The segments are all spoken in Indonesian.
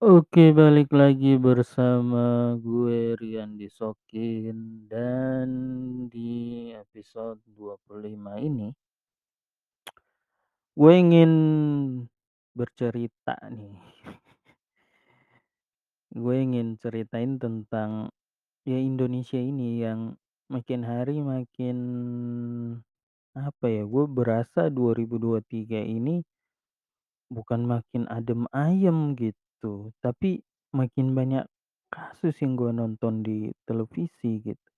Oke, balik lagi bersama gue Rian Disokin dan di episode 25 ini gue ingin bercerita nih. Gue ingin ceritain tentang ya Indonesia ini yang makin hari makin apa ya, gue berasa 2023 ini bukan makin adem ayem gitu, tapi makin banyak kasus yang gue nonton di televisi gitu.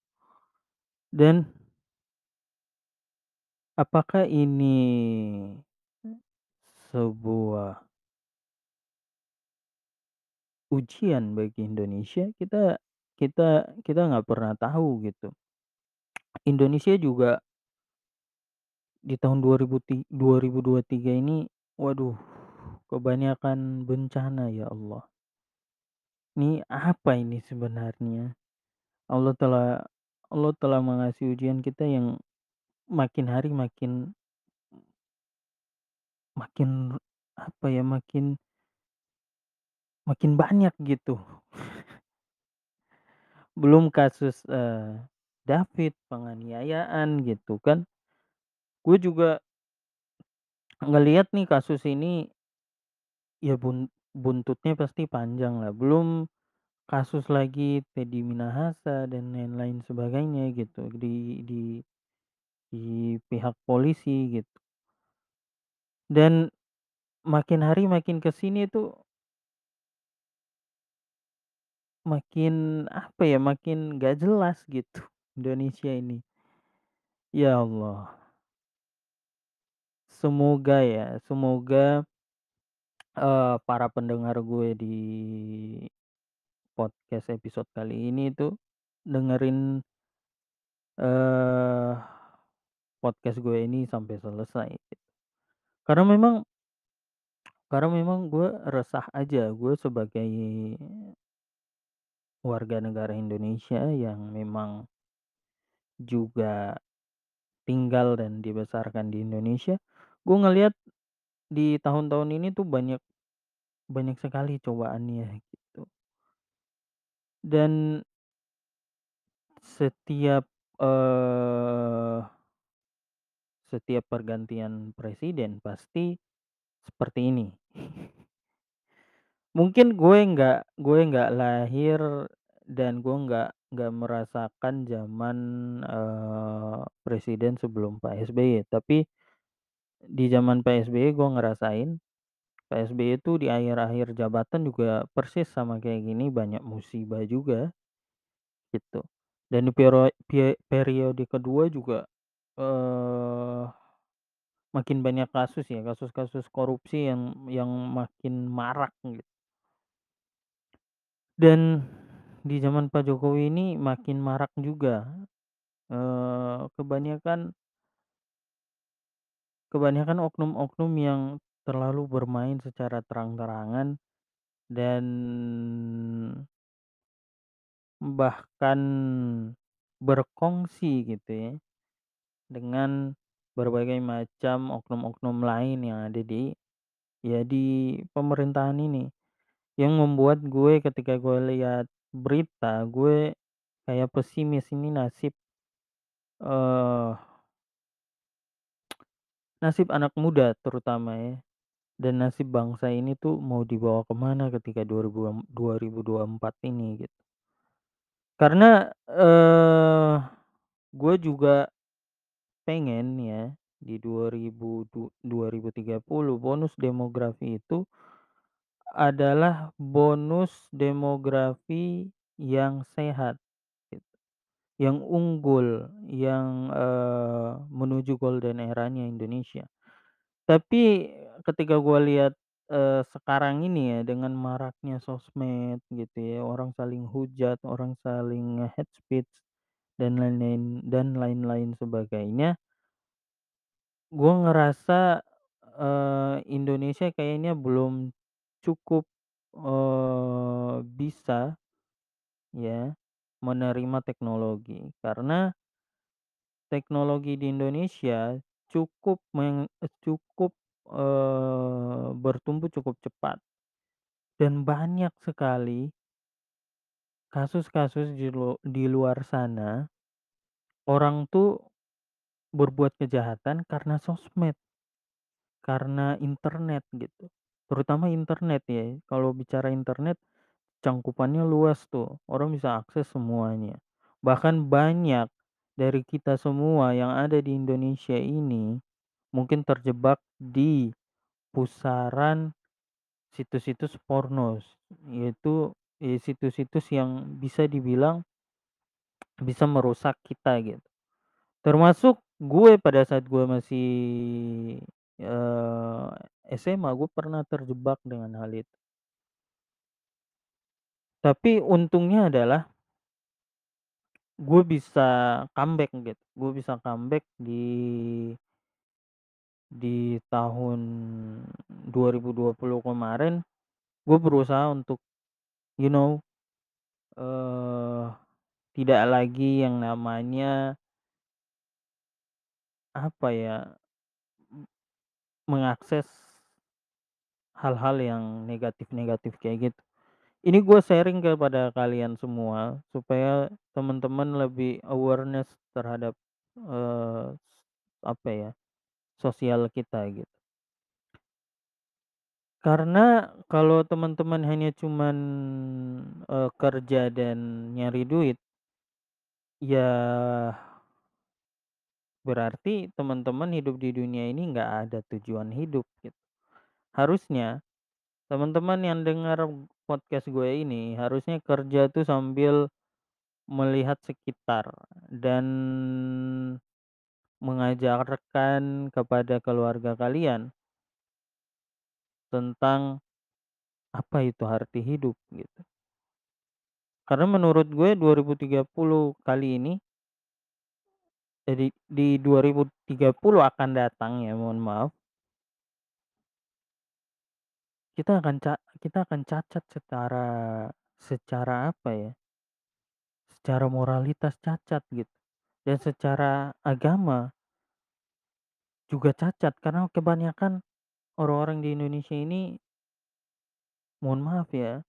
Dan apakah ini sebuah ujian bagi Indonesia? Kita kita kita nggak pernah tahu gitu. Indonesia juga di tahun 2000 ti 2023 ini, waduh, kebanyakan bencana ya Allah. Ini apa ini sebenarnya? Allah telah Allah telah mengasih ujian kita yang makin hari makin makin apa ya, makin makin banyak gitu. Belum kasus, eee, David, penganiayaan gitu kan. Gue juga ngelihat nih kasus ini ya bun buntutnya pasti panjang lah, belum kasus lagi Teddy Minahasa dan lain-lain sebagainya gitu di di di pihak polisi gitu. Dan makin hari makin ke sini tuh makin apa ya, makin nggak jelas gitu Indonesia ini. Ya Allah. Semoga ya, semoga, eee, para pendengar gue di podcast episode kali ini tuh dengerin eee, podcast gue ini sampai selesai gitu. Karena memang karena memang gue resah aja, gue sebagai warga negara Indonesia yang memang juga tinggal dan dibesarkan di Indonesia, gue ngelihat di tahun-tahun ini tuh banyak banyak sekali cobaannya gitu. Dan setiap, eee setiap pergantian presiden pasti seperti ini. Mungkin gue nggak gue nggak lahir dan gue nggak nggak merasakan zaman, eee, presiden sebelum Pak SBY, tapi di zaman Pak gue ngerasain, Pak itu di akhir-akhir jabatan juga persis sama kayak gini, banyak musibah juga, gitu. Dan di periode kedua juga, eee, makin banyak kasus ya, kasus-kasus korupsi yang yang makin marak gitu. Dan di zaman Pak Jokowi ini makin marak juga, eee, kebanyakan kebanyakan oknum-oknum yang terlalu bermain secara terang-terangan dan bahkan berkongsi gitu ya, dengan berbagai macam oknum-oknum lain yang ada di ya di pemerintahan ini. Yang membuat gue ketika gue lihat berita, gue kayak pesimis ini nasib eee nasib anak muda terutama ya, dan nasib bangsa ini tuh mau dibawa ke mana ketika 2000 2024 ini gitu. Karena, eee, gue juga pengen ya di 2000 du 2030 bonus demografi itu adalah bonus demografi yang sehat yang unggul, yang, eee, menuju golden era-nya Indonesia. Tapi ketika gue lihat, eee, sekarang ini ya dengan maraknya sosmed gitu ya, orang saling hujat, orang saling nge-hate speech dan lain-lain dan lain-lain sebagainya gue ngerasa, eee, Indonesia kayaknya belum cukup, eee, bisa ya menerima teknologi. Karena teknologi di Indonesia cukup meng cukup, eee, bertumbuh cukup cepat. Dan banyak sekali kasus-kasus di di luar sana, orang tuh berbuat kejahatan karena sosmed. Karena internet gitu, terutama internet ya, kalau bicara internet cangkupannya luas tuh, orang bisa akses semuanya. Bahkan banyak dari kita semua yang ada di Indonesia ini, mungkin terjebak di pusaran situs-situs pornos, yaitu, eee, situs-situs yang bisa dibilang bisa merusak kita gitu. Termasuk gue pada saat gue masih, eee, SMA, gue pernah terjebak dengan hal itu. Tapi untungnya adalah gue bisa comeback gitu, gue bisa comeback di di tahun 2020 kemarin, gue berusaha untuk, you know, eee, tidak lagi yang namanya apa ya, mengakses hal-hal yang negatif-negatif kayak gitu. Ini gue sharing kepada kalian semua, supaya teman-teman lebih awareness terhadap, eee, apa ya, sosial kita gitu. Karena kalau teman-teman hanya cuman, eee, kerja dan nyari duit ya berarti teman-teman hidup di dunia ini nggak ada tujuan hidup gitu. Harusnya teman-teman yang dengar podcast gue ini, harusnya kerja tuh sambil melihat sekitar dan mengajarkan kepada keluarga kalian tentang apa itu arti hidup gitu. Karena menurut gue 2030 kali ini jadi di 2030 akan datang ya, mohon maaf kita akan kita akan cacat secara secara apa ya secara moralitas cacat gitu, dan secara agama juga cacat karena kebanyakan orang-orang di Indonesia ini mohon maaf ya,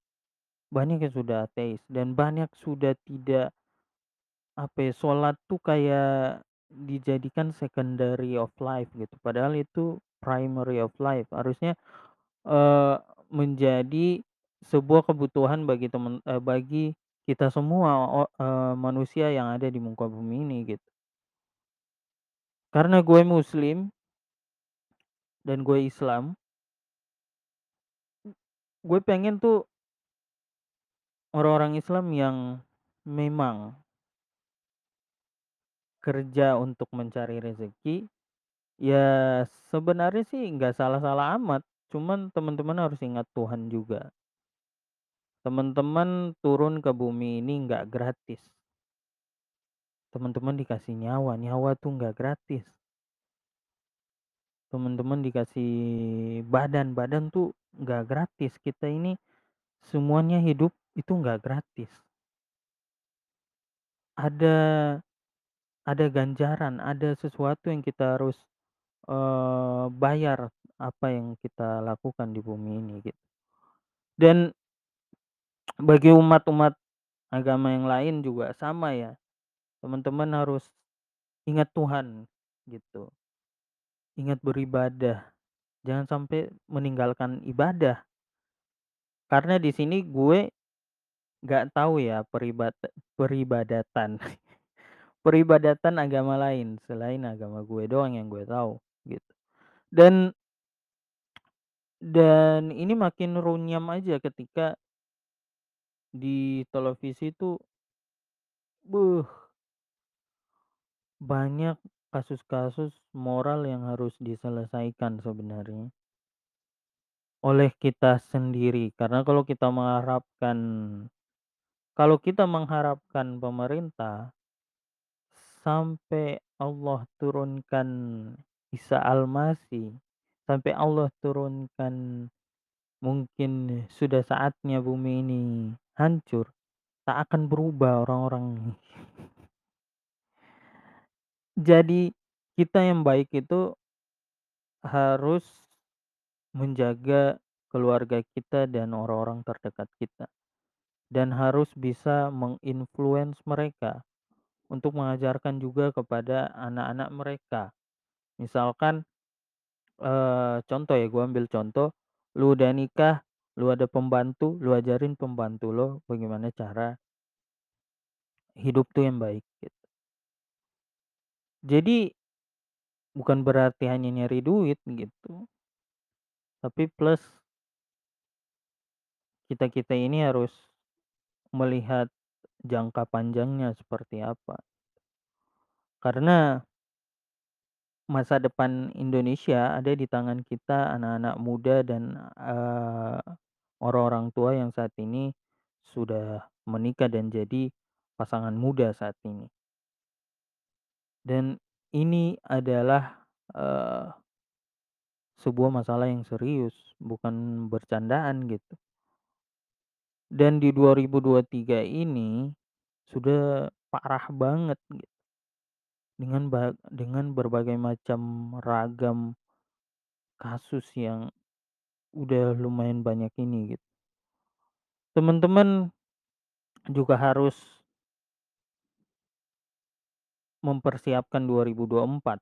banyak yang sudah ateis dan banyak sudah tidak apa ya, sholat tuh kayak dijadikan secondary of life gitu, padahal itu primary of life. Harusnya, eee, menjadi sebuah kebutuhan bagi temen eee, bagi kita semua eee, manusia yang ada di muka bumi ini gitu. Karena gue muslim dan gue Islam gue pengen tuh orang-orang Islam yang memang kerja untuk mencari rezeki, ya sebenarnya sih nggak salah-salah amat, cuman teman-teman harus ingat Tuhan juga. Teman-teman turun ke bumi ini nggak gratis. Teman-teman dikasih nyawa, nyawa tuh nggak gratis. Teman-teman dikasih badan, badan tuh nggak gratis. Kita ini semuanya hidup itu nggak gratis. Ada ada ganjaran, ada sesuatu yang kita harus, eee, bayar apa yang kita lakukan di bumi ini gitu. Dan bagi umat-umat agama yang lain juga sama ya, teman-teman harus ingat Tuhan gitu. Ingat beribadah, jangan sampai meninggalkan ibadah. Karena di sini gue nggak tahu ya peribad peribadatan peribadatan agama lain selain agama gue doang yang gue tahu gitu. Dan dan ini makin runyam aja ketika di televisi tuh beuh banyak kasus-kasus moral yang harus diselesaikan sebenarnya. Oleh kita sendiri, karena kalau kita mengharapkan kalau kita mengharapkan pemerintah sampai Allah turunkan Isa Al-Masih, sampai Allah turunkan mungkin sudah saatnya bumi ini hancur, tak akan berubah orang-orang. Jadi kita yang baik itu harus menjaga keluarga kita dan orang-orang terdekat kita. Dan harus bisa meng-influence mereka untuk mengajarkan juga kepada anak-anak mereka. Misalkan, contoh ya, gue ambil contoh, lu udah nikah, lu ada pembantu, lu ajarin pembantu lo bagaimana cara hidup tuh yang baik, gitu. Jadi bukan berarti hanya nyari duit, gitu. Tapi plus kita-kita ini harus melihat jangka panjangnya seperti apa. Karena masa depan Indonesia ada di tangan kita anak-anak muda dan, eee, orang-orang tua yang saat ini sudah menikah dan jadi pasangan muda saat ini. Dan ini adalah, eee sebuah masalah yang serius, bukan bercandaan gitu. Dan di 2023 ini sudah parah banget gitu. Dengan dengan berbagai macam ragam kasus yang udah lumayan banyak ini, gitu. Temen-temen juga harus mempersiapkan 2024.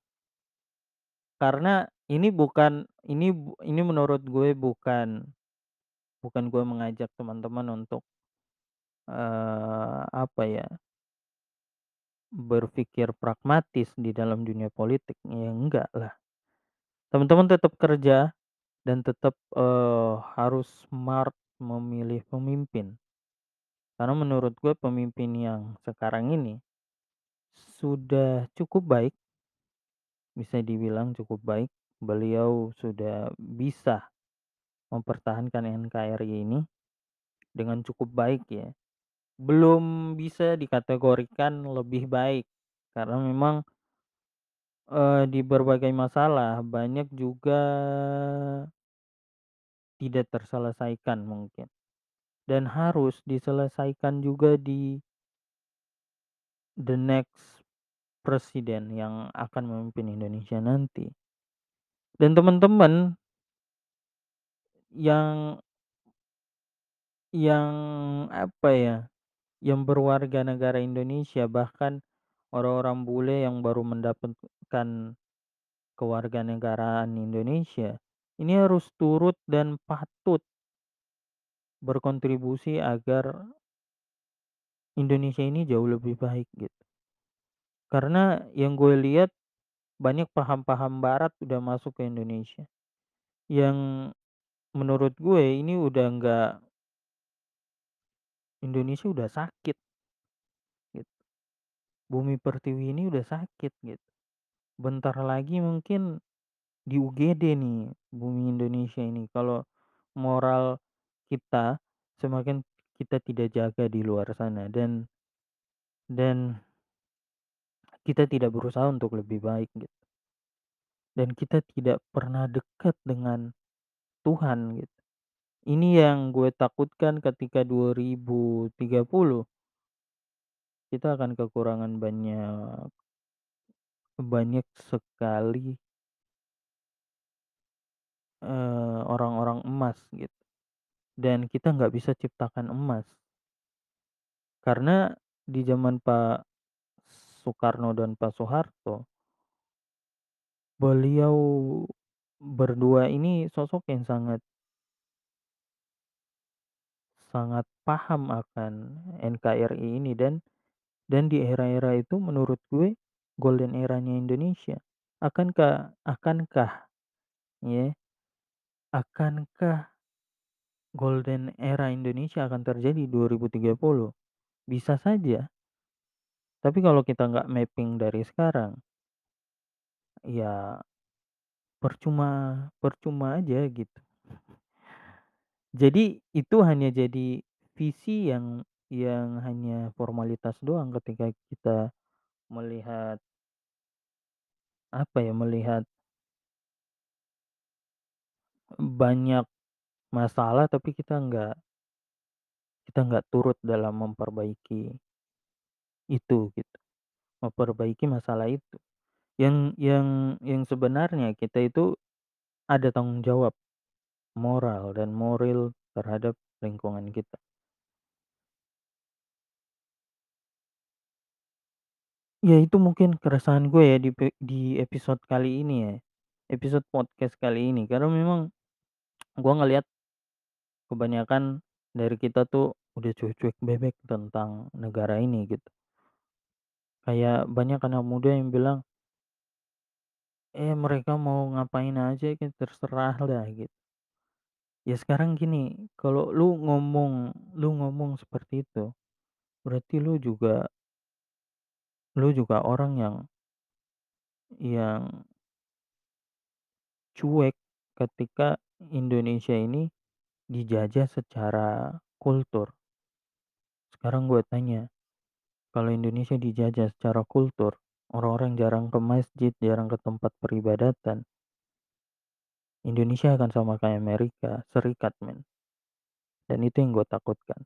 Karena ini bukan ini ini menurut gue bukan bukan gue mengajak teman-teman untuk, eee, apa ya berpikir pragmatis di dalam dunia politik, ya enggak lah. Teman-teman tetap kerja dan tetap, eee, harus smart memilih pemimpin. Karena menurut gue pemimpin yang sekarang ini sudah cukup baik bisa dibilang cukup baik. Beliau sudah bisa mempertahankan NKRI ini dengan cukup baik ya. Belum bisa dikategorikan lebih baik karena memang eee, di berbagai masalah banyak juga tidak terselesaikan mungkin. Dan harus diselesaikan juga di the next presiden yang akan memimpin Indonesia nanti. Dan teman-teman yang yang apa ya, yang berwarga negara Indonesia bahkan orang-orang bule yang baru mendapatkan kewarganegaraan Indonesia, ini harus turut dan patut berkontribusi agar Indonesia ini jauh lebih baik gitu. Karena yang gue lihat banyak paham-paham barat udah masuk ke Indonesia. Yang menurut gue ini udah enggak Indonesia udah sakit. Gitu. Bumi Pertiwi ini udah sakit gitu. Bentar lagi mungkin di UGD nih bumi Indonesia ini kalau moral kita semakin kita tidak jaga di luar sana dan dan kita tidak berusaha untuk lebih baik gitu. Dan kita tidak pernah dekat dengan Tuhan gitu. Ini yang gue takutkan ketika 2030 kita akan kekurangan banyak banyak sekali eee, orang-orang emas gitu. Dan kita nggak bisa ciptakan emas. Karena di zaman Pak Soekarno dan Pak Soeharto beliau berdua ini sosok yang sangat sangat paham akan NKRI ini dan dan di era-era itu menurut gue golden era-nya Indonesia. Akankah akankah ya, akankah golden era Indonesia akan terjadi 2030? Bisa saja. Tapi kalau kita nggak mapping dari sekarang ya percuma percuma aja gitu. Jadi itu hanya jadi visi yang yang hanya formalitas doang ketika kita melihat apa ya, melihat banyak masalah tapi kita enggak kita enggak turut dalam memperbaiki itu gitu, memperbaiki masalah itu. Yang yang yang sebenarnya kita itu ada tanggung jawab. Moral dan moral terhadap lingkungan kita. Ya itu mungkin keresahan gue ya di di episode kali ini ya, episode podcast kali ini karena memang gue ngelihat kebanyakan dari kita tuh udah cuek-cuek bebek tentang negara ini gitu. Kayak banyak anak muda yang bilang Eh, mereka mau ngapain aja kan terserah lah gitu. Ya sekarang gini, kalau lu ngomong lu ngomong seperti itu, berarti lu juga lu juga orang yang yang cuek ketika Indonesia ini dijajah secara kultur. Sekarang gue tanya, kalau Indonesia dijajah secara kultur, orang-orang jarang ke masjid, jarang ke tempat peribadatan, Indonesia akan sama kayak Amerika Serikat men. Dan itu yang gue takutkan.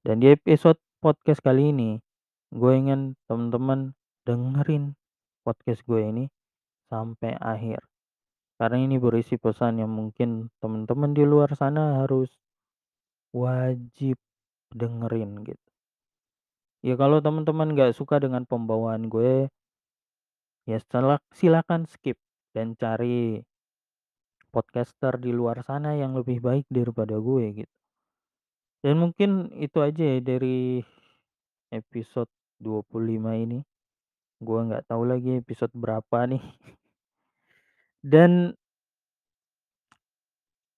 Dan di episode podcast kali ini, gue ingin teman-teman dengerin podcast gue ini sampai akhir. Karena ini berisi pesan yang mungkin teman-teman di luar sana harus wajib dengerin gitu. Ya kalau teman-teman gak suka dengan pembawaan gue, ya setelah silakan skip dan cari podcaster di luar sana yang lebih baik daripada gue gitu. Dan mungkin itu aja ya dari episode 25 ini. Gua nggak tahu lagi episode berapa nih. Dan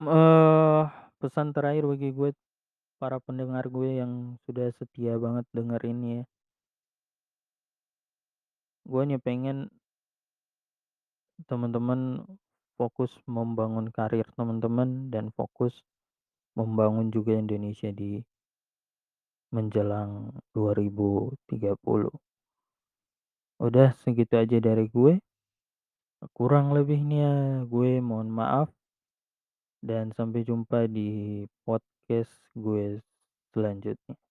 eh pesan terakhir bagi gue, para pendengar gue yang sudah setia banget dengerin ya. Gue hanya pengen teman-teman fokus membangun karir teman-teman dan fokus membangun juga Indonesia di menjelang 2030. Udah segitu aja dari gue. Kurang lebihnya gue mohon maaf. Dan sampai jumpa di podcast gue selanjutnya.